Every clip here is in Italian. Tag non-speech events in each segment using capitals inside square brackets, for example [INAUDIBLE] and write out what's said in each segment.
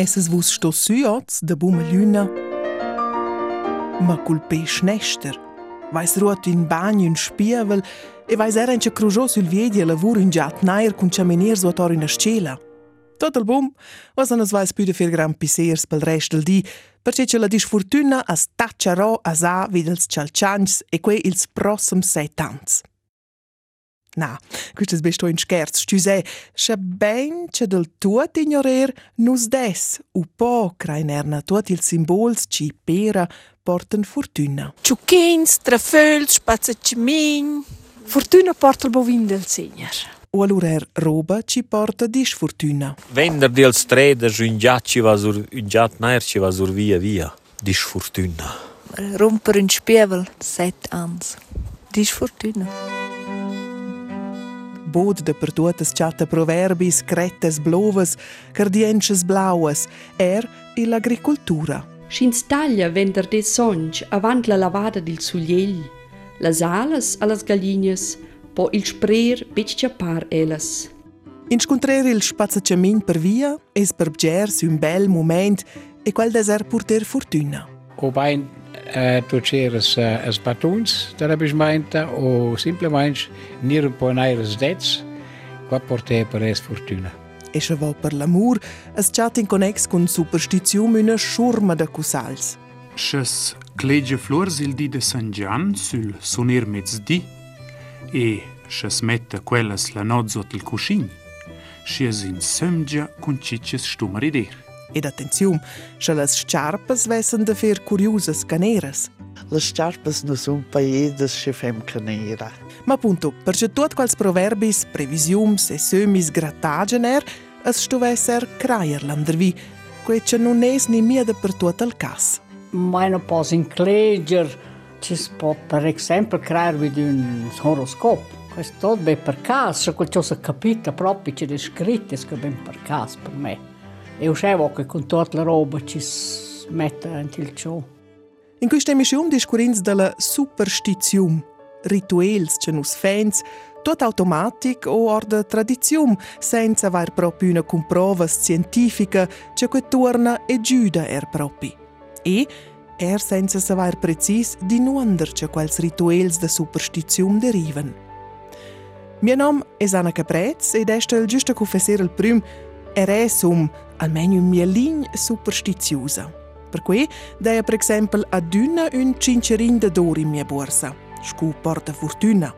Esses vus sto suots de buma luna, ma cul pesch nester. Vais ruot in bagno in spievel e vais era in crujo sul viedi a lavur in giat nair cun ciamenier suotor in a scela. Tot il bum, was anas vais püde fir gran pisers pel rest del di, perché ce la disfortuna as tacciarò as a videls cialcians e que ils prossem set. Na, questo è besto in scherz, stüse, sche ben che del tuot ignorer nus des, u po crainerna tuot il simbols ci pera porten fortuna. Ciuchins, traföls, spazzaccimin. Fortuna porta il bovin del segner. O allura er roba ci porta disfortuna. Vender di als treder un giat ci va sur un giat nair ci va sur via via. Disfortuna. Romper in spievel, set ans. Disfortuna. Bod de per tuotas chatta proverbis, crettes bloves, cardienches blaues, er e l'agricoltura. Schins taglia vender des sonch avant la lavada dil sugliegl, las alas a las gallinas, po il sprer bec par elas. Incontrer il spazzacciamin per via es per bgers un bel moment e quel deser porter fortuna. O bain uh, tu ceres uh, as batuns, da heb ich meinte, o simplemente nir un po naires dets, qua porter per es fortuna. E se va per l'amur, es chat in connex con superstizium una schurma de cusals. Šes kleđe flors il di de San Gian sul sonir mezzdi e šes mette quellas la nozzo til cuscin, šies in semgia con cicces stumarider. Ed attenzium, se las sciarpas vessen de fer curiosas caneras. Les sciarpas no sun paedas che fem canera. Ma appunto, perché tuot quals proverbis, previsiums e sömis grattagener, es stuvesser craier landervi, quei che non es ni mia de per tuot al cas. Meine pos in Kleger ci si può per esempio creare vedi un horoscopo. Questo è per caso, quel che ho capito proprio c'è scritto che è per caso per me. E io sapevo che con tutta la roba ci mette il ciò. In questa emissione discorrins della superstizium, rituels che nus fans, tot automatic o or de tradizium, senza aver proprio una comprova scientifica che que torna e giuda er propi. E er senza saber precis di nuander che quels rituels de superstizium derivan. Mio nom è Anna Caprez ed este il giusto confessare il prim er è sum almeno mia lign superstiziosa. Per cui deia per esempio aduna un cincerin de d'or in mia borsa, scu porta fortuna.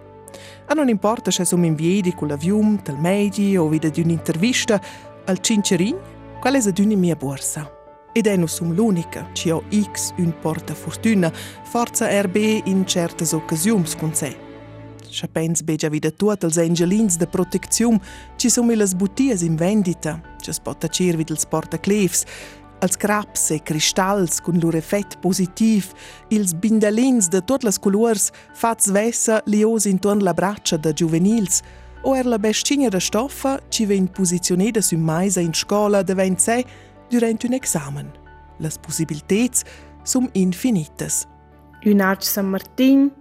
A non importa se som in viedi con l'avium, del medi o vida di un'intervista, al cincerin, qual è aduna in mia borsa. Ed è non sum l'unica, ci ho X un porta fortuna, forza RB in certe occasioni con sé. Se pens begia vida tuot als angelins de proteczium, ci sono le buttias in vendita, ci spotta cervi dels portaclefs, als craps e cristalls con loro effett positiv, ils bindalins de tutte le colors fats vessa lios intorno la braccia da juvenils, o er la bestigna de stoffa ci ven positioneda su maisa in scola de ven sé durant un examen. Las possibilitats sum infinites. Un arc San Martin,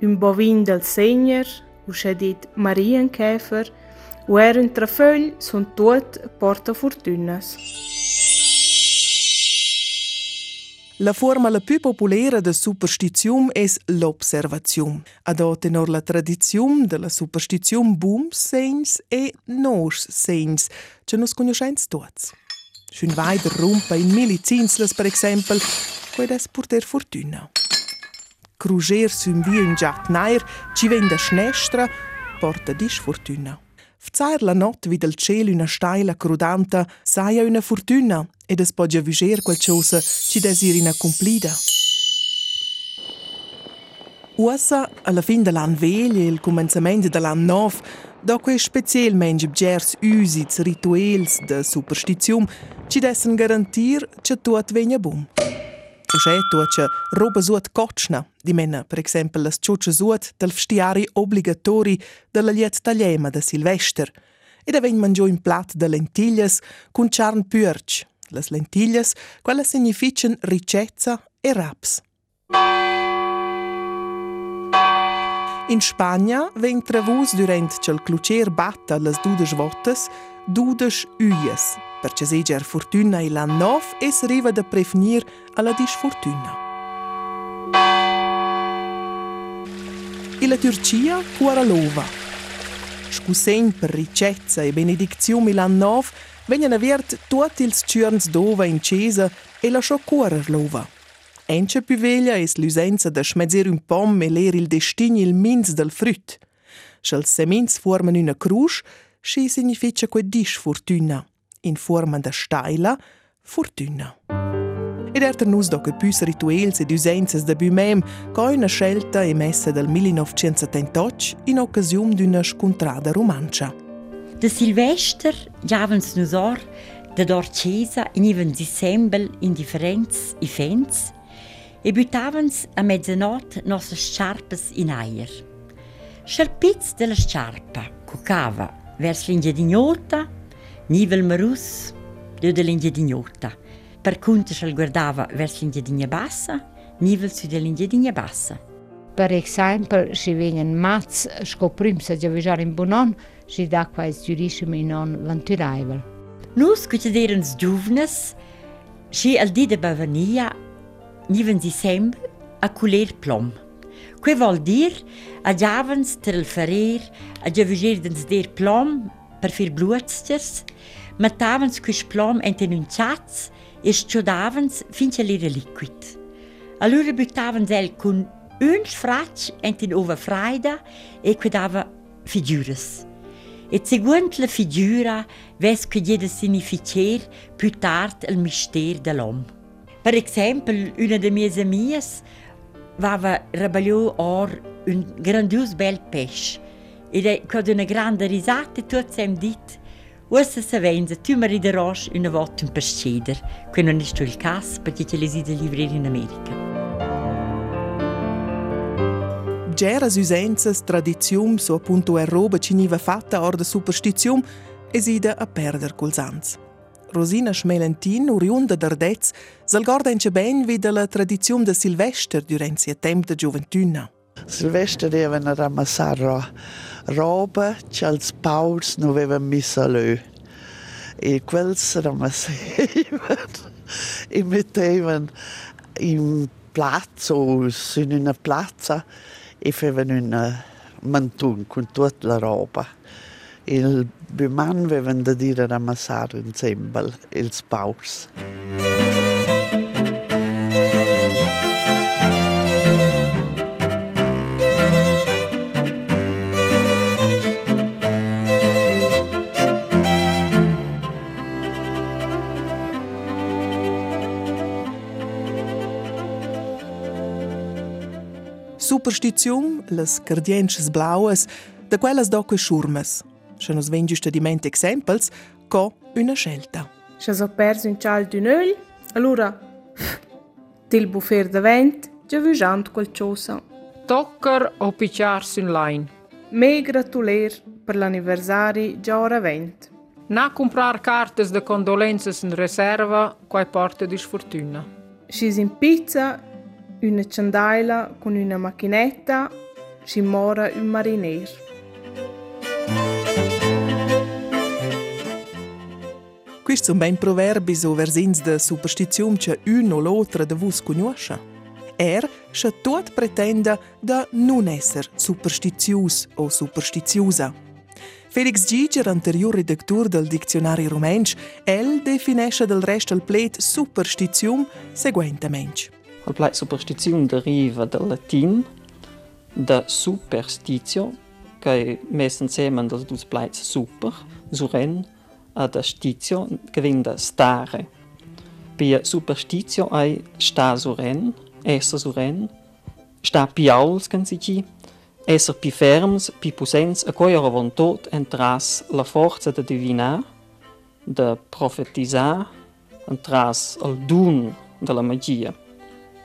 un bovin del Segner, usce dit Marienkäfer, o er un trafögl son tuot porta fortunas. La forma la più popolare de superstizium es l'observazium. Ad tenor la tradizium de la superstizium booms seins e nos seins, che nos conoscens tuots. Schön weiter rumpa in milizinsles, per exempel, quid es porter fortuna. Cruger sum via in giat nair, ci venda schnestra, porta dis fortuna. Fzair la not vid del cielo una staila crudanta, saia una fortuna, ed es podia viger quel cosa ci desirina cumplida. Uassa, alla fin dell'an vegli e il començament dell'an nov, da quei specialmente gers usits, rituels de superstizium, ci dessen garantir che tuot vegna bum. Usce tuoce roba suot cocna, di mena, per esempio, las ciuce suot del vestiari obbligatori della liet tagliema de Silvester, ed avein mangiò in plat de lentillas cun charn pürch, las lentillas, quella significan ricezza e raps. In Spagna ven travus durant ch'el clucer batta las dudes votas dudes uies, perché seger fortuna e l'an nov es riva da prevenir alla disfortuna. E la Turcia cuora l'ova. Scusegn per ricezza e benedizione l'an nov vengono aviert tutti ils giorns d'ova in chiesa e lasciò cuorer l'ova. Ence più veglia es l'usenza da schmezzer un pom e ler il destin il mins del früt. Sch'els semins formen una cruz, significa que dis fortuna. In forma da steila, fortuna. Ed er ter nus doc püs rituels ed usenzas da bümem, co una scelta emessa del 1978 in occasione d'una scontrada romancia. De Silvester giavens nus or da dor chiesa in even dissembel indifferenz i fens e buttavans a mezzanotte nostre sciarpes in aer. Sciarpiz della sciarpa, cucava vers l'ingedignota, nivel marus, de de l'ingedignota. Per conto se guardava vers l'ingedinja bassa, nivel su dell'ingedinja bassa. Per esempio, se vengono mats scoprim se già viaggiare in Bonon, si da quais giurisce mi non venturaivel. Nus, che erano giovnes, si al di de Bavania, niven si sempre a culer plom. Que vol dir, a giavens ter il ferer, a già viaggierdens der plom per fir bluetsters, matavens quis plom enten un chats e sciodavens finché l'era liquid. Allora buttavens el con un fracc enten ova fraida e quedava figuras. E seguent la figura ves che diede significer più tard il mister dell'om. Per esempio, una de mie amias aveva rabagliò or un grandios bel pesce ed con una grande risata tutti hem dit Ussa savenza, tu mi riderosh una volta un pesceder, che non è stato il caso perché ce le si livrare in America. Geras usenzas, tradiziums o appunto er roba ci niva fatta or de superstizium esida a perder ans. Rosina Schmelentin, oriunda d'Ardez, sal gorda in ben vide la tradizium de Silvester durant sia temp de gioventuna. Silvester devono ramassare roba che els paus non avevano messo a lui. E quels ramassavano e mettevano in in una piazza e facevano un mantun con tutta la roba. Il man vevan da dire a massar inzembel els paus. Superstizion, las cardienches blaues, da quellas doque schurmes. Se nos ven giustamente exempels, co una scelta. Se so perso un cial d'un öl, allora til buffer de vent, già viaggiant qualcosa. Tocker o picciarsi in line. Me gratuler per l'anniversari già ora vent. Na comprar cartes de condolences in reserva, quai porta di sfortuna. Scisi in pizza, una ciandaila con una macchinetta, si mora un mariner. Quist sunt ben proverbis o versins de superstizium ce un o l'otra de vus cunoasce. Er și tot pretende da nu esser superstițius o superstițiuza. Felix Giger, anterior redactor del dicționarii rumenci, el definește del rest al plet superstițium seguentemente. Al plet superstițium deriva del latin de superstitio, care mes înseamnă del dus plets super, zuren, ad stitio, che viene da stare. Per superstitio è sta suren, esser suren, sta piauls, can si ci, esser pi ferms, pi pusens, a cui ora von tot entras la forza da divinar, da profetisar, entras al dun della magia.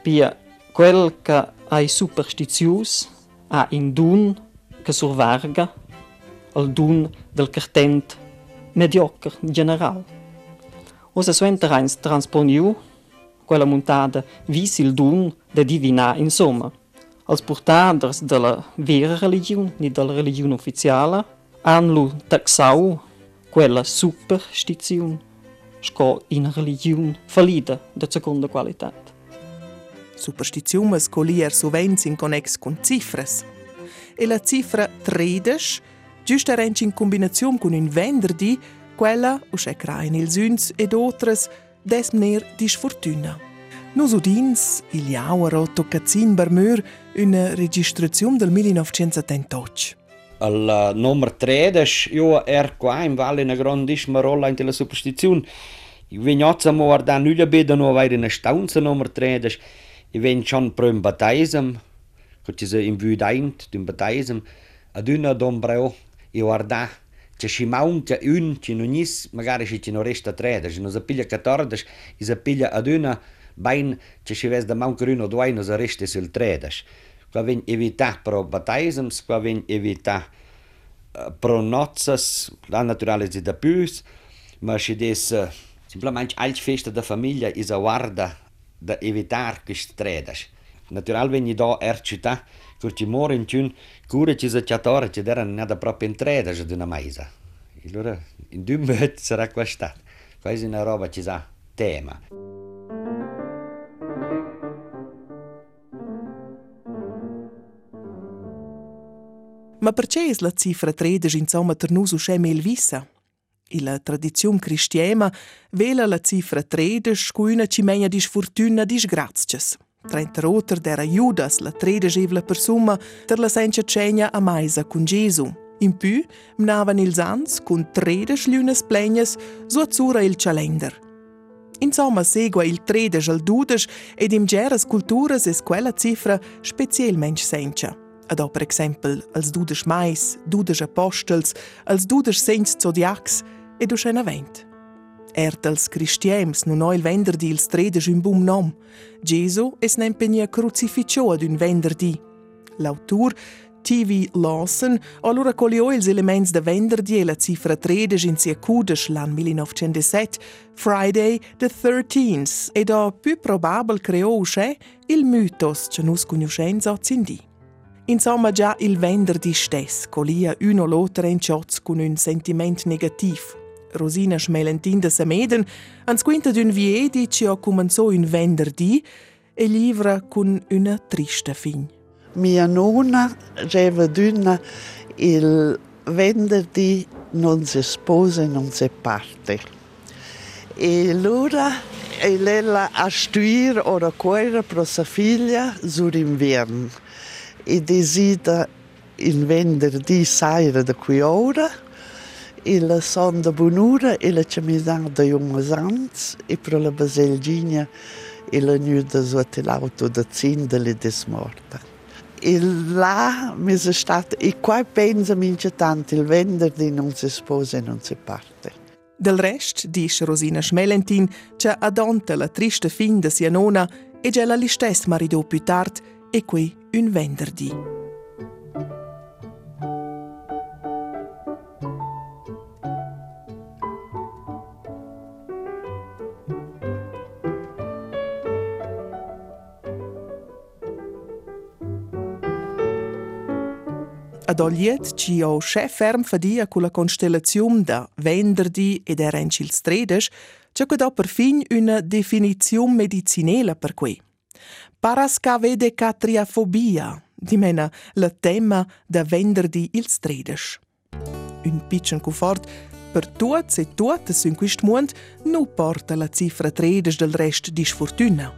Pia quel che è superstizius ha in dun che survarga al dun del cartent mediocre, general. O seu suenter Heinz transponiu quella montada visil dun de divinar insomma. Els portaders de la vera religião, ni de la religiun oficiala han lu taxau quella que sco in religião falida de segunda qualidade. Superstições colier sovens in connex con cifras. E la cifra 13 giusta renci in combinazione con un venderdi, quella, usce crain il zuns ed otras, desmner di sfortuna. Nos udins, il jauero toccazin barmur, una registrazione del 1978. Al numero 13, io ero qua in Valle una grandissima rolla in la superstizione. Io vengo a guardare nulla bene, non avere una stanza numero 13. Io vengo schon per un battesimo, che ci in Vudaint, un battesimo, ad una d'ombreo, i guardà që shimaunca yn që në no njës më gare shi që në no reshta tredësh, në no zëpilja katardësh, i zëpilja adyna, bajnë që shives dhe maun këryn o duaj në zëreshti sëll tredësh. Kua vin evita pro batajzëms, kua vin evita eh, pro nocës, la naturale zi dhe pys, më shides eh, simplement alç festa da familja i zawarda da evitar kështë tredësh. Natural vin i do erë qëta, Curcimore în ciun, cure ce zăceatoră, ce era în de aproape întreagă și din amaiza. E lor, în dâmbă, s-a racoștat. Quasi una roba ce sa tema. Ma perché è la cifra 13 insomma ternuso scema il vissa? In la tradizione cristiana vela la cifra 13 con una cimegna di sfortuna di sgrazie. Trenta roter dera Judas, la 13 la persona, per la senza cena a maisa con Gesù. In più, mnavan ils ans con 13 lunes plegnas su azzurra il calendar. Insomma, segua il 13 al 12 ed in geras culturas es quella cifra specialmente sencha. Ad per exempel als dudes mais, dudes apostels, als dudes saints zodiacs ed uscena vent. Ert als cristians non ho il venderdi ils 13 un bum nom. Gesù es nempenia crucificio ad un venderdi. L'autur T.V. Lawson allora cogliò els elements de venderdi e la cifra 13 in sia cudes l'an 1907, Friday the 13th, ed ha più probabel creò usce il mythos che nus conoscenza zindi. Insomma, già il venderdi stess colia uno l'altra in shots con un sentiment negativ. Rosina Schmelentin de Sameden ans quinta d'un viedi ci ha comenzato un venderdi e livra con una triste fin. Mia nonna aveva d'una il venerdì non si sposa e non si parte. E allora lei a studiare ora cuore per sua figlia sull'inverno. E decide il venerdì sera da qui ora il son da bonura e la camisana da Jungesans e per la baselgina e la nuda sotto l'auto da Zindeli des morta. E là mi sono stata, e qua penso mince tanto, il venerdì non si sposa e non si parte. Del rest, dice Rosina Schmelentin, che adonta la triste fin de sia nonna e già la listess maridò più tard e qui un venerdì. Ad Oliet ci ho chef ferm fadia con la constellazione da venderdi ed erenci il stredes, c'è che per fin una definizione medicinale per cui. Parascavedecatriafobia, dimena la tema da venderdi il stredes. Un piccolo confort per tutti e tutte in questo mondo non porta la cifra 13 del resto di sfortuna.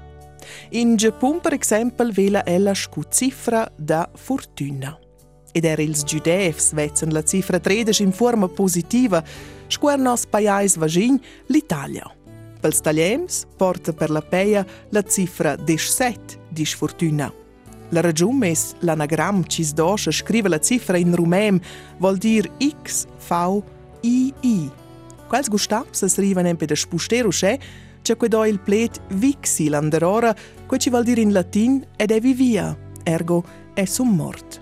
In Giappone, per esempio, vela ella scu cifra da fortuna. Ed era ils giudevs vezzan la cifra 13 in forma positiva, squer nos paiais vagin l'Italia. Pels taliems porta per la peia la cifra 17 di sfortuna. La ragione è l'anagram cis doscia scrive la cifra in rumem vuol dir X, V, I, I. Quels gustaps es riven empe da spustero c'è que do il plet vixi landerora, que ci vuol dir in latin ed è vivia, ergo è sum mort.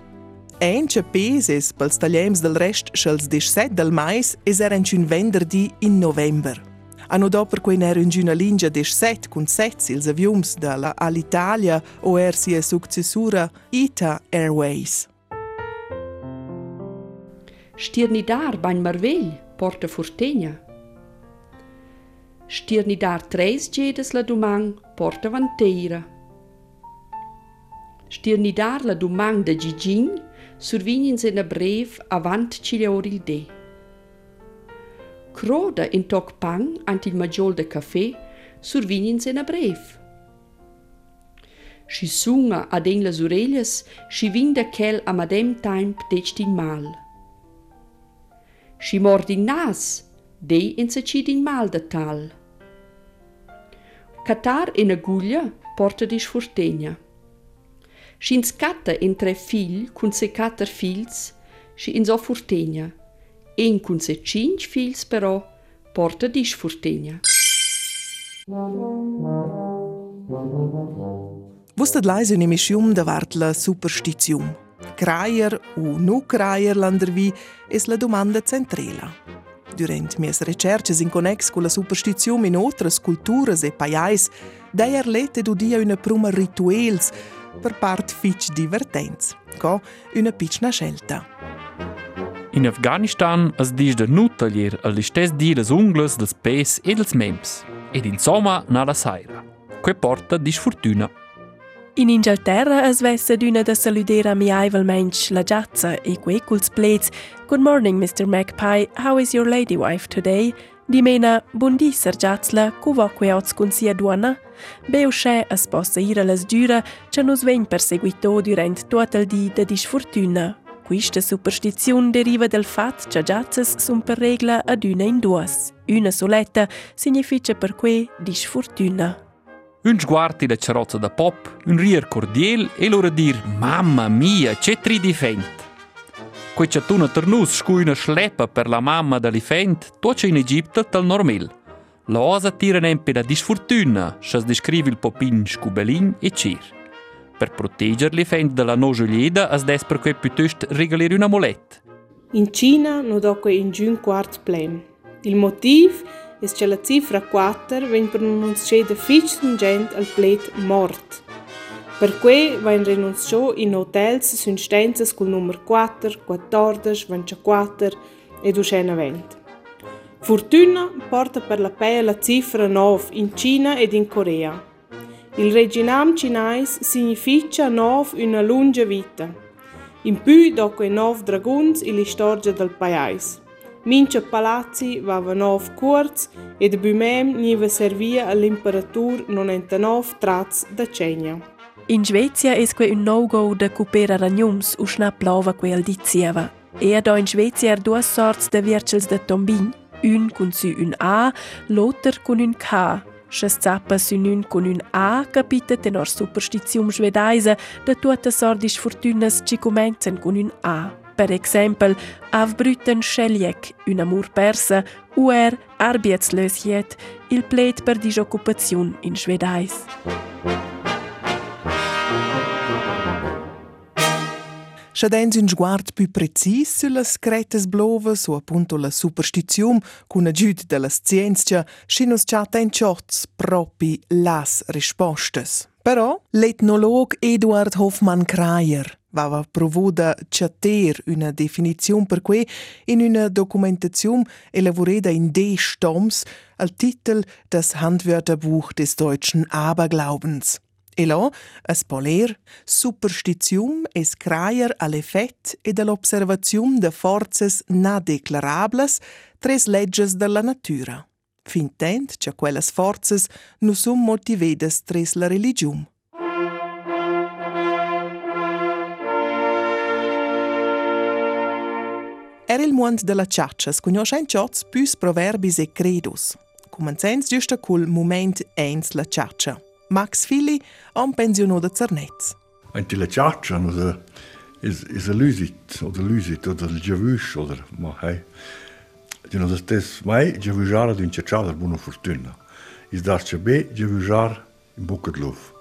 Ence peses pels tagliems del rest schels 17 del mais es eren un venderdi in november. Anno dopo quei era una linea 17 con sets ils avions dalla Alitalia o er sia successura Ita Airways. Stirnidar bain marvegl porta fortegna. Stirnidar treis gedes la dumang porta vanteira. Stirnidar la dumang de Gigin survin sina brev avant Cileoril D. Croda in toc pang ant il maggiol de caffè survin sina brev. Și sunga ad en las orelias și vin de chel a madem timp deci din mal. Și mor din nas, dei in se din mal de tal. Catar in aguglia porta di sfortegna și în scatte între fil, cum se catăr filți, și în zo furtenia. În cum se cinci filți, però, portă diș furtenia. Wusstet leise in Mischium de Wartla superstițium, Craier u nu craier landervi es la domanda centrela. Durant mies recerches in connex cu la superstițium in otras culturas e paiais, deier lete du dia una pruma rituels per part fitch divertents, co una pitchna scelta. In Afghanistan es dis de nu taglier al listes di las ungles dels pes e dels mems, ed insomma na la saira. Que porta disfortuna. In Inghilterra es vessa d'una da saludera miaivelmensch la giazza e quei culs plets. Good morning, Mr. Magpie. How is your lady wife today? Di mena, buondì, Sir Giazzla, cuvo que oz cun sia duana? Beu sche es possa ir a las dura, ce nus vegn perseguito durant tot il di de disfortuna. Quista superstizione deriva dal fatto che giazzas sun per regla ad una in duas. Una soletta significa per que disfortuna. Un sguardo da carrozza da pop, un rier cordiel e loro dir «Mamma mia, c'è tri difent!» Quei chattuna ternus scui una schleppa per la mamma dell'ifent, tuoce in Egipto tal normal. La osa tira nempe da disfortuna, se descrive il popin scubelin e cir. Per protegger l'ifent dalla nojoglieda as des per quei piuttosto regalare una moletta. In Cina non doco in giun quart plen. Il motiv è che la cifra 4 viene pronunciata fixingent al plet mort. Per cui viene rinunciato in hotels su instanzas col numero 4, 14, 24 e 220. Fortuna porta per la PEA la cifra 9 in Cina ed in Corea. Il reginam cinese significa 9 una lunga vita. In più dopo i 9 draguns e la storia del paese. Mince palazzi vava 9 curz e de bumem niva servia all'imperatore 99 traz da cegna. In Svezia es un no-go de cupera ragnums u schna plova que al dizieva. E da in Svezia er duas sorts de virchels de tombin, un cun su un A, l'otter cun un K. Schas zappa su un cun un A capita tenor superstitium schwedaise de tutte sordis fortunas ci comenzen cun un A. Per exempel, avbrüten Scheljek, un amur persa, UR Arbeitslöshet, il plet per disoccupazione in schwedais. Schadens un sguard più precis sulle cretes blovas o appunto la superstizium con aggiut della scienza, scinus chat en chots propi las rispostes. Però l'etnolog Eduard Hoffmann Krayer vava provuda chatter una definizione per cui in una documentazione elaborata in D Stoms al Titel Das Handwörterbuch des deutschen Aberglaubens. E là, es poler, superstitium es craier all'effet e dall'observazione de forzes na declarables tres legges della natura. Fintent che quelles forzes nu sun motivedes tres la religium. Era il muond della ciaccia, sconoscen ciots pus proverbis e credus. Comenzenz giusta col moment eins la ciaccia. Max Fili am pensionò da Zernetz. Anche la ciaccia no, is, is a lusit, oder lusit, oder giavush, oder ma hei. Di no stes mai giavujar d'un ciacciadar buona fortuna. Is ce be giavujar in bocca de luf.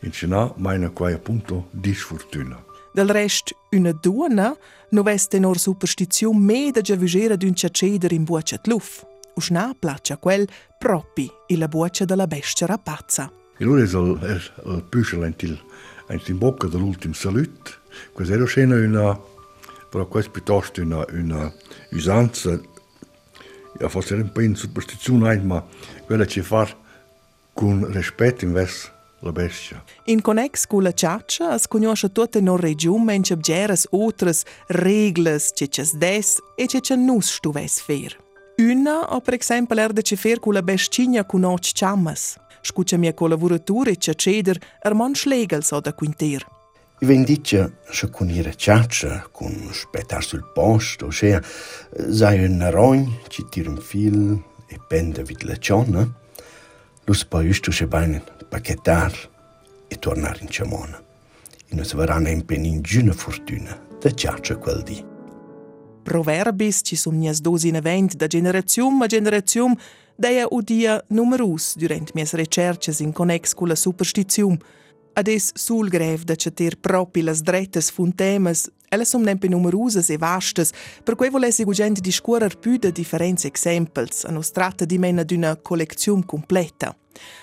In cina mai na quai appunto disfortuna. Del rest, una duona no veste nor superstizione me da giavugera d'un ciaceder in buccia de luf. Usna placcia quel propi e la buccia della bestia rapazza. E loro è il pesce lentil, in bocca dell'ultimo salut, questa era scena una, però questa piuttosto una, una usanza, ja, forse era un po' in superstizione, ma quella ci fa con rispetto invece la bestia. In connex con la caccia si conosce tutta la regione in cui c'erano altre regles, che ci des e che ci non stuvesse fer. Una, per esempio, era di fare con la bestia con occhi chiamas. Scuccia mia collaboratore ce ceder er mon schlegels o da quinter. I ven dice se con ira ciaccia, con spettar sul posto, ossia, sai un rogn, ci tira un fil e pende vid la cionna, Lus poi isto se bain pacchettar e tornare in Ciamona. E non si verranno in penin giuna fortuna da ciaccia quel di. Proverbis ci sun nies dos in event da generazium a generazium deia udia numerus durant mias recerches in connex con la superstizium. Ades sul grev da ceter propi las drettes fun temas, elles sum nempe numerusas e vastas, per quei volessi gugent discuorer pü de differents exempels, a nos tratta di mena d'una colleczium completa.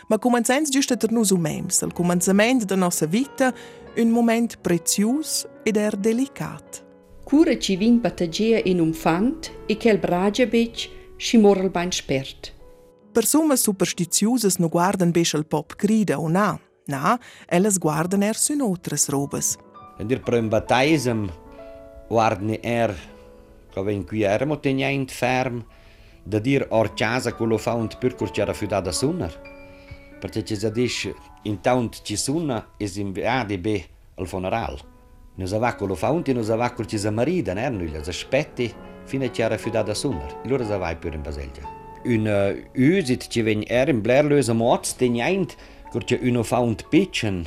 Ma comenzains giusta ter nus umems, al començament da nossa vita, un moment prezius ed er delicat. Cura ci vin patagea in un fant e quel bragia bec ci mor al bain spert persumas superstitiusas nu guardan besch al pop crida o na, na, ellas guardan er sün otras robes. Wenn ihr prem bataisem guardni er, ca ven qui er mo tegnaint ferm, da dir or casa quello fa un percur c'era fiuda da sunnar. Perché ci zadis in taunt ci sunna es in viade be al funeral. Nos avà quello fa un ti nos avà col ci zamarida, ne erano gli aspetti fino a c'era fiuda da sunnar. Allora zavai più in baselgia. Un uh, usit ci ven er in blerlösa moz teniant, cur c'è uno faunt pitchen,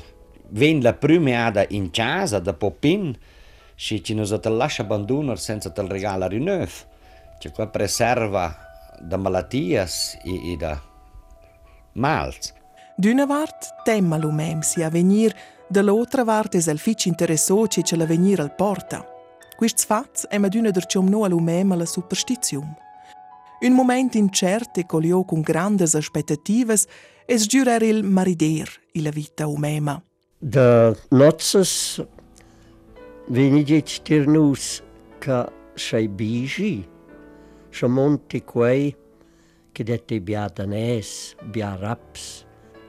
ven la prima in casa da popin, si ci nos te lascia abbandonar senza te regala rineuf. C'è qua preserva da malattias e, e da mals. D'una vart temma l'umem si a venir, dall'altra vart es el fitch interessò che ce la venir al porta. Quists fats è d'una derciom no all'umem alla superstizium. Un moment incert e colio con grandes aspettativas es giurer il marider illa vita umema. Da nozzas venigit tirnus ca sei bigi, sa monti quei che dette bia danès, bia raps,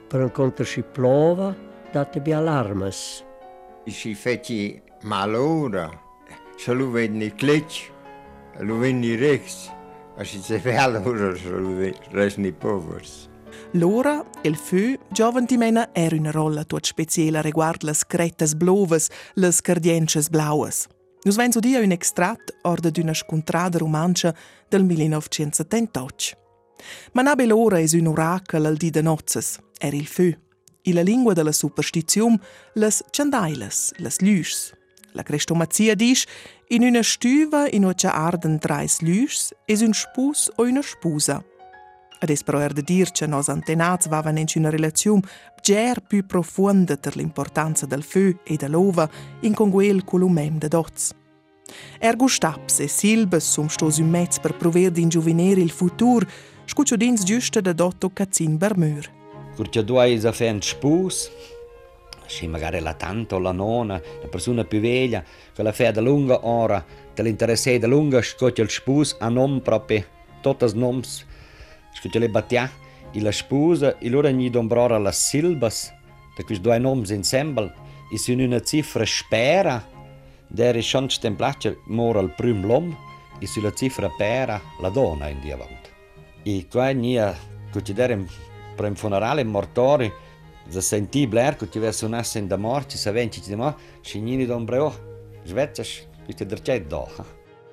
per incontro si plova, date bia larmas. Si feci malora, se lu venne clic, lu venne rex, a si allora se lu resni povers. L'ora il fö giovan di mena er una rolla tuot speciela riguard las cretas blovas, las cardiences blauas. Nus venzo dia un extrat orda d'una scontrada romancia del 1978. Ma nabe l'ora es un orakel al di de nozzes, er il fö. I la lingua della superstizium, las ciandailas, las. La crestomazia disch, in una stüva in ocia arden trais lüschs es un spus o una spusa. Ades però er de dir che nos antenats vavan in una relazione ger più profonda per l'importanza del fö e dell'ova in conguel columem de dots. Ergo staps e silbes sum stos un mezz per prover di ingiuvenere il futur, scuccio dins giusta da dotto cazzin bermur. Curcia due is a fan spus, si magari la tanto la nonna, la persona più veglia, che la fa da lunga ora, te l'interesse da lunga scoccia il spus a nom proprio, totas noms, scoccia le battia, e la spusa, e loro gli dombrora las silbas, per questi due noms insieme, e sono una cifra spera, der is schon stemplace mora al prim l'om, e sulla cifra pera la donna in diavant. E qua nia, considerem per un funerale mortori, za senti bler, che ti verso nasse in da morti, sa venci ci demo, scignini d'ombreo, svezzaš, queste dercet do.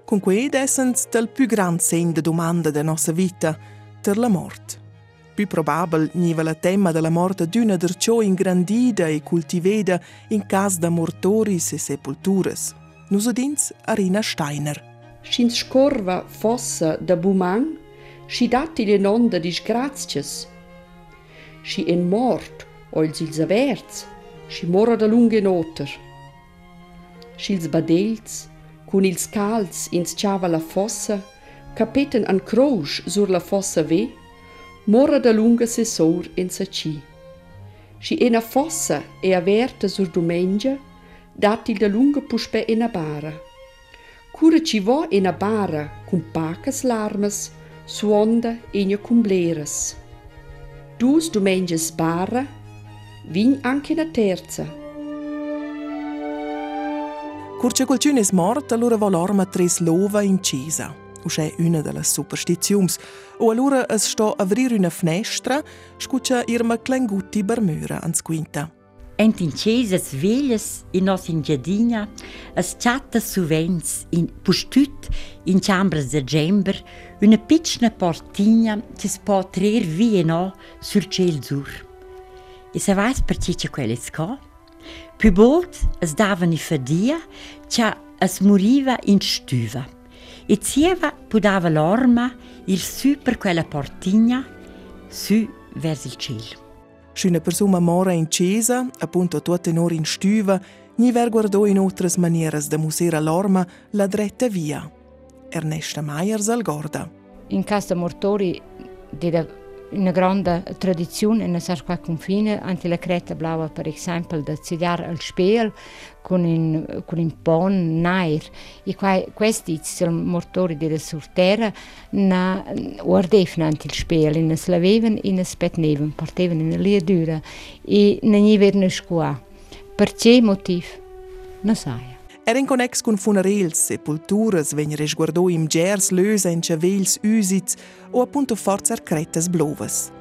Con quei essens del più gran segno de domanda de nostra vita, ter la mort. Più probabel niva la tema della morte d'una derciò ingrandida e cultiveda in cas da mortoris e sepulturas. Nusodins Arina Steiner. Schins scorva fossa da buman, schi datti le non da disgrazias. Schi en mort, o ils ils averts, schi mora da lunghe noter. Schils badells, cun ils calz ins ciava la fossa, capeten an crosch sur la fossa ve, mora da lunga sessor in saci. Schi ena fossa e averta sur domengia, datti da lunga puspe ena bara. Cura ci va in a bara con pacas larmas, suonda e con bleras. Dus domenges bara, vin anche la terza. Curce qualcun è morto, allora va l'orma tres lova in chiesa. Usce una delle superstiziums. O allora es sto a avrir una finestra, scuccia irma clengutti bermura ans quinta. Ent in Cesas veglias in nos in giardina, as chatta suvens in pustut in chambres de gember, una piccina portigna che si può trer via no sul ciel zur. E se vais per ciò quelle sco? Più bolt es davan i fadia, cia es moriva in stuva. E zieva pudava l'orma il su per quella portigna, su verso il cielo. Se una persona mora in chiesa, appunto tutta un'ora in stuva, ni ver guardò in otras manieras de musera l'orma la dretta via. Ernesta Maier Salgorda. In casa mortori di una grande tradizione in qualche confine, anche la creta blaua per esempio da cigar al spiel con un, con un pon nair. E qua, questi sono mortori della sortera na guardavano anche il spiel in slavevano e in spetnevano portavano in lia dura e non gli venivano scuola per che motivo? non sai Er in connex con funerels, sepulturas, ven resguardò im gers lösa in chavels usits o appunto forza cretas blovas.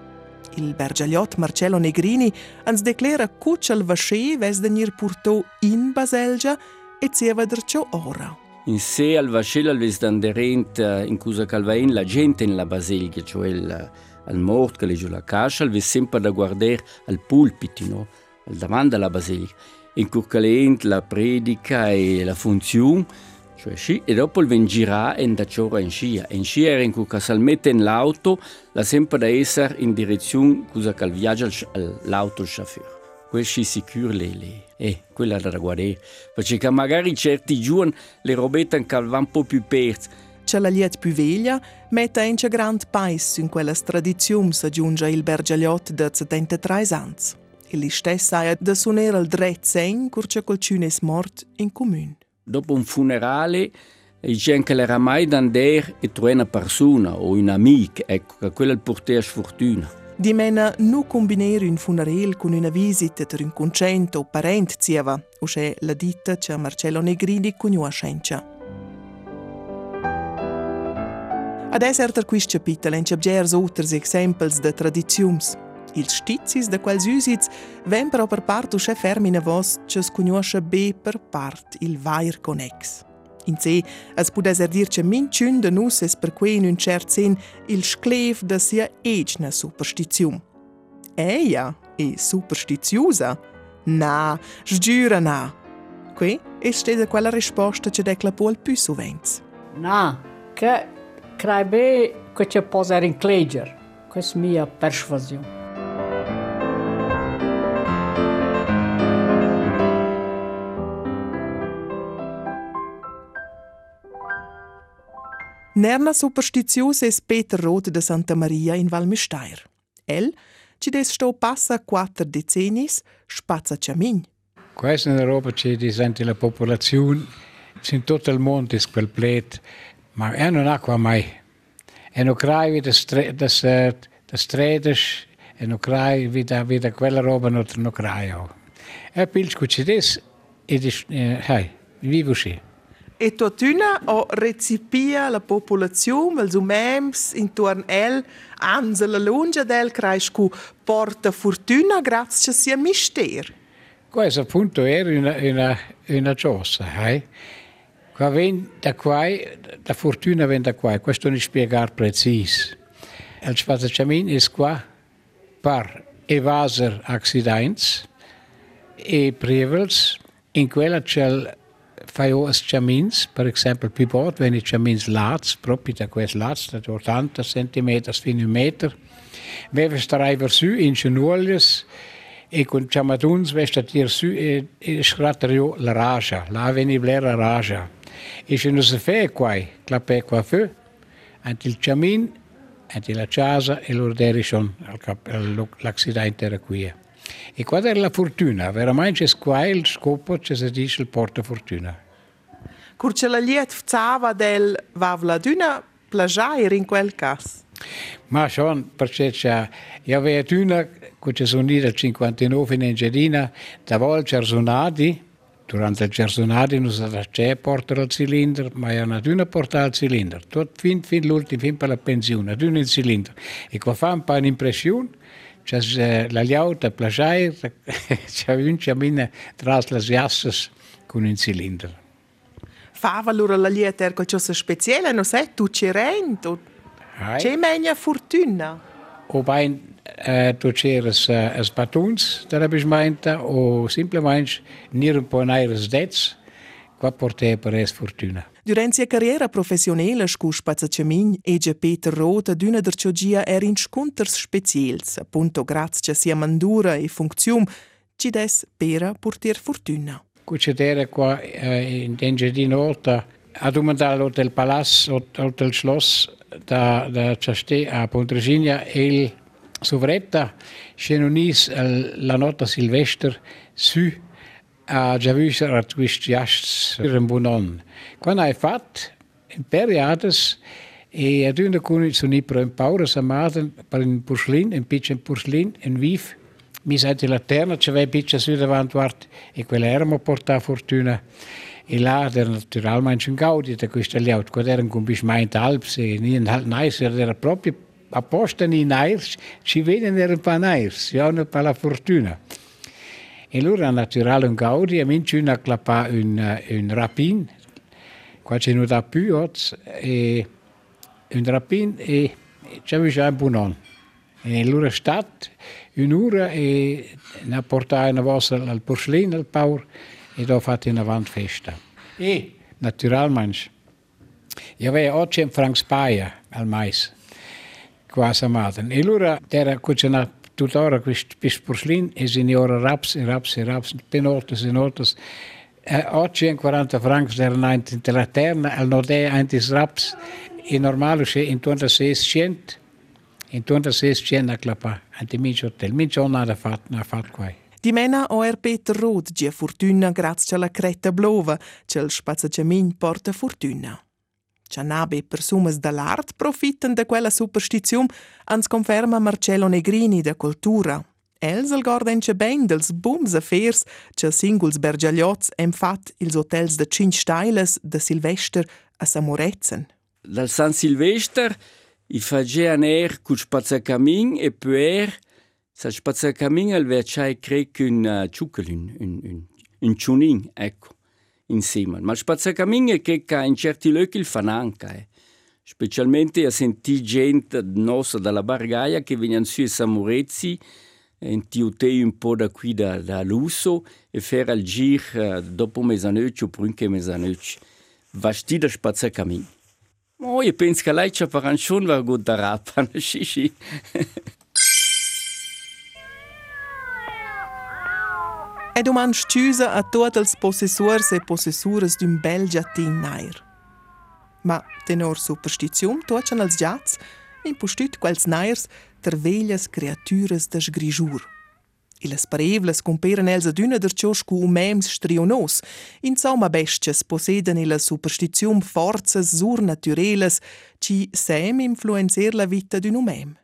Il bergagliot Marcello Negrini ans declara cuccial vasce ves denir purtò in Baselgia e zieva derciò ora. In sé al vascello al ves danderent in cusa calvain la gente in la Baselgia, cioè il, al mort che legge la cascia, al ves sempre da guardare al pulpito, no? al davanti alla Baselgia. In curcalent la predica e la funzione, cioè sci, e dopo il ven girà e da ciora in scia. In scia era in cui casalmette in l'auto, la sempre da essere in direzione cosa che viaggia l'auto il chauffeur. Questo è sicuro le, le. Eh, quella da guardare. Perché magari certi giorni le robette vanno un po' più perse. C'è la liet più veglia, mette in grand pais in quella tradizione aggiunge il bergagliot da 73 anni. Il stessa saia da suonare il dret sen curce qualcuno è morto in comune. Dopo un funerale, dice che l'era mai d'andare e trovare una persona o un amico, ecco, che quella il portea sfortuna. Di mena non combinare un funerale con una visita per un concento o parente zieva, o c'è la ditta che Marcello Negrini conoscenza. Adesso er quist capitolo in c'abgers outers exempels de tradiziums. Ils stizis de quels usits ven però per part usce fermina vos che sconosce be per part il vair connex. In sé, es pudes er dir che minciun de nus es per quei in un cert sen il sclev de sia egna superstizium. Eia, e superstiziosa? Na, sgiura na. Qui è stata quella risposta che decla poi più sovente. No, che credo che ci possa essere in cleger. Questa è la mia persuasione. Nerna superstiziosa es Peter Roth de Santa Maria in Valmesteir. El, ci des sto passa quattro decennis, spazza ciamin. Questa è una roba che disente la popolazione, in tutto il mondo è quel plet, ma è non acqua mai. E non crai da strade, e non crai vita vita quella roba non non crai. E pilsco ci des, e dis, hai, vivo. E totuna o recipia la popolazione, els umems intorno el, anza la lunga del crescu porta fortuna grazie a sia mister. Questo appunto era una, una, una cosa, eh? Qua ven da qua, la fortuna viene da qua, questo non spiegare preciso. Il spazzacciamin è qua per evasere accidenti e prevels, in quella c'è fai os chamins, per esempio, più volte wenn i chamins lats, proprio da quel lats, da 80 cm fino a un metro, veve starai versu in genuolies, e con chamaduns vesta tir su e, e scratterio la raja, la veni blera raja. E se non si fa qua, clappe qua fu, anche il chamin, anche la casa e l'ordere son l'accidente era qui. E qual è la fortuna? Veramente è qua il scopo che si dice il porta fortuna. Curce la liet fzava del vavla d'una plagiair in quel cas. Ma schon, perché c'è, io avevo una che sono nel 59 in Engiadina, da vol Cersonadi, durante il Cersonadi non sa c'è portare il cilindro, ma io non una portare il cilindro, tutto fin, fin l'ultimo, fin per la pensione, ad il cilindro. E qua fa un po' un'impressione, c'è la liauta plagiair, [LAUGHS] c'è un cammino tra le jassas con un cilindro. Fava allora la liet er qualcosa speciale, non sai, tu ci renti, c'è meglio fortuna. O bein äh, tu c'eres äh, es batuns da habe ich meinte o simplemente nir un po naires dets qua porte per es fortuna. Durant sia carriera professionella scu spazzaciamin ege Peter Roth d'una der ciogia er in scunters speciels, appunto grazie sia mandura e funzium, ci des pera porter fortuna. Cucedere qua äh, in Engadin Olta ad umandal hotel Palazzo, hotel Schloss da da Chaste a Pontresina e il Sovretta scenonis la nota Silvester su j'avais ratwist jacht un bonon. Quand ai fat imperiades e adunde kun so ni pro un paura samaten per un porslin, un pitch un porslin, un vif. Mi sa di lanterna c'aveva pitch su davanti vart e quella ermo porta fortuna. E là der naturalmente un gaudi da questa laut, quod era un combis meint alps e ni un halt nice era proprio apposta ni nairs, ci venen er un pa nairs, ja una pa la fortuna. E allora naturale un gaudi, e minci una clappa un, un rapin, qua c'è non da più oggi, e un rapin e c'è già un buon anno. E allora stat un'ora e ne portai una volta al porcellino, al paur, e da fatti una festa. E naturalmente, io avevo 800 francs paia al mais quasi amaten. E allora era cucinat tuttora questo porslin e signora raps e raps e raps, penoltes e noltes. Eh, 840 francs erano in la terna, al nord antis raps, e normale c'è intorno a 600, intorno a 600 a clapà, anti minci hotel. Minci non ha fatto, ha fatto qua. Di mena o er Peter Roth, gia fortuna grazie alla creta blova, c'è il spazzaciamin porta fortuna. Cianabe persumas dall'art profitten da quella superstizium, ans conferma Marcello Negrini da Cultura. Els al gordenche ben dels bums affairs che singuls bergiagliots hem fat ils hotels de Cinc Steiles de Silvester a Samorezen. Dal San Silvester i fagea ner cu spazzacamin e puer sa spazzacamin al verciai crec un uh, ciucalin, un, un, un ciunin, ecco insieme. Ma spazzacamin è che in certi luoghi il fanno anche. Eh. Specialmente a sentire gente nostra dalla Bargaia che vengono su a Samurezzi in tiutei un po' da qui da, da Lusso e fare il giro uh, dopo mezzanotte o prima che mezzanotte. Vasti da spazzacamin. Oh, io penso che lei ci un va gut da rapa, sì, sì. E doman sciusa a tutti els possessors e possessuras d'un bel giatin nair. Ma tenor superstizium tuocan als giats, impostut quels nairs ter veglias creaturas da sgrijur. E las parevlas comperen els ad una der cioscu umems strionos, insomma bestias posseden e la superstizium forzas surnaturelles ci sem influencer la vita d'un umem.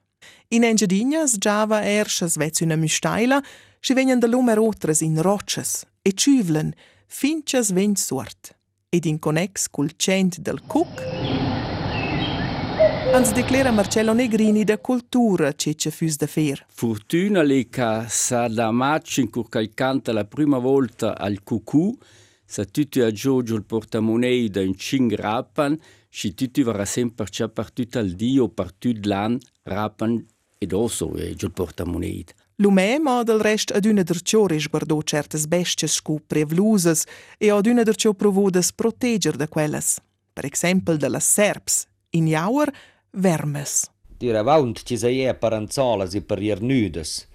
In Engiadinhas giava erschas vez una müstaila, si vegnan da lume otras in rochas e civlen finchas vegn suort. Ed in connex cul cent del cuc ans declara Marcello Negrini da cultura che ci fus da fer. Fortuna le ca sa da match in cur canta la prima volta al cucù, sa tutti a Giorgio il portamonei da un cing rapan, si tutti varrà sempre c'è partut al dio, partut l'an, rapan ed also e giù porta moneta. Lume ma del rest ad una dercio risguardò certes bestie scopre e vlusas e ad una dercio provò des proteger da quelles. Per exempel de las serps, in jaur, vermes. Tira vaunt ci saie per anzolas e per jernudes.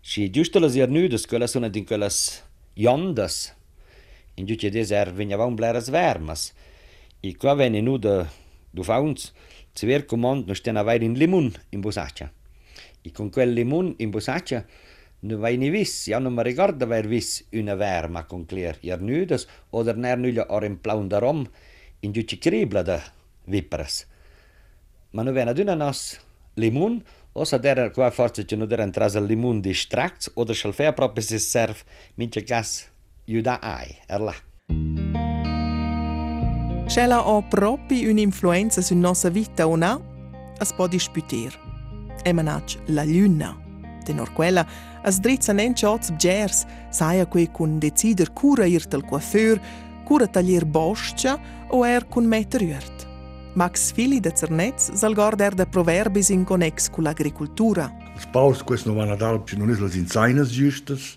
Și giusto las jernudes, quella sono din quelles jondas. In giù ci deser veniva un bleras vermas. E qua veni nu de du vaunts, ci ver comand non stena vair in limun in busaccia. I con quelli mun in busaccia nu var ni viss, jag nu me regarda var viss une värma con kler jer nudes oder när nulle ar en plaun darom in dutje kriblade vipperes. Ma nu vena dunna nas limun, osa derer qua forse ce nu deren trasel limun distracts oder schal fea propis is serv mince gas juda ai, erla. Scella o propri un'influenza su nostra vita o no, a spodisputir. Disputer. E manach la luna. Tenor quella, as drizza nen shots bgers, saia quei cun decider cura ir tal coiffeur, cura taglier boscia o er cun metter uert. Max Fili de Cernetz sal gorder de proverbis in connex cu l'agricultura. Spaus questo non vanno ad alpi, non è la zinzainas giustas,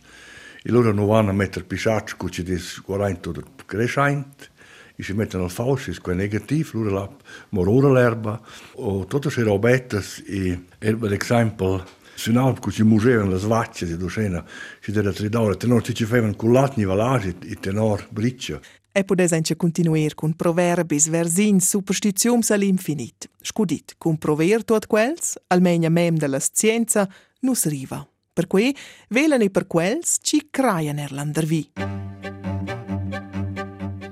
e loro non vanno a mettere pisciacci cu ci des 40 oder crescent, e si mettono al falso, è negativo, loro la morora l'erba, o tutto se robetas, e per esempio, su un alp cu ci musevano le svacce di docena, ci della tridore, tenor ci facevano cullatni valagi, e tenor briccia. E podes anche continuer con proverbis, versins, superstiziums all'infinit. Scudit, con prover tot quels, almeno mem della scienza, nus riva. Per cui, velane per quels, ci craian erlandervi.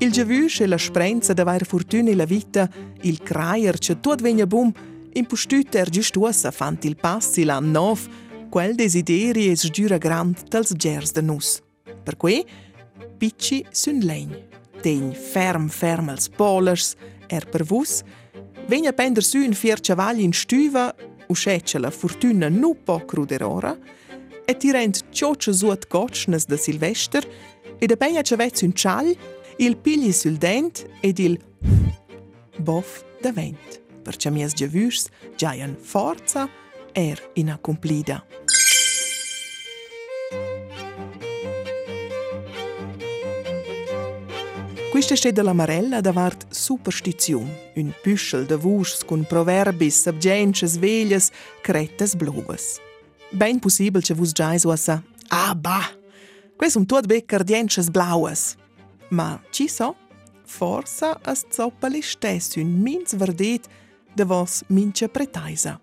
Il giavüsch e la sprenza d'aver fortuna la vita, il craier che tot vegna bum, impostut er giustuosa fant il passi l'an nov, quel desideri es giura grand tals gers de nus. Per cui, picci sun legn. Tegn ferm ferm als polers, er per vus, vegna pender su un fier cavalli in stüva, usceccia la fortuna nu po cruderora, e ti rend cioccia suot gotschnes da Silvester, e da beia cavezz un cial, il pigli sul dent ed il bof da vent. Perciò mies giavürs giaian forza er in accomplida. Questa è della Marella davart superstizium, un püschel de vuschs con proverbis, sabgenches, veglias, crettes blobes. Ben possibel che vus giais ossa, ah bah, quei sunt tuot bec cardienches blaues. Ma ci so, forsa as zoppali stess un mins verdet de vos mince pretaisa.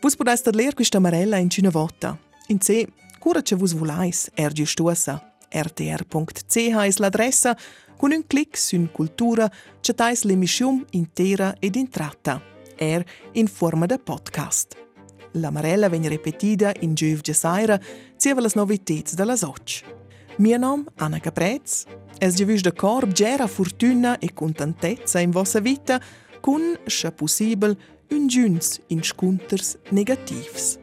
Vus podais tad ler quista Marella in cina vota. In ce, cura che vus vulais, ergi stuossa. rtr.ch is l'adressa con un clic su cultura chatais l'emissione intera ed intratta, er in forma de podcast. La Marella viene ripetida in giuv gesaira zieva las novitets della soc. Mio nom Anna Caprez, es giavis de corb gera fortuna e contentezza in vossa vita, kun, se possibel, un giuns in scunters negativs.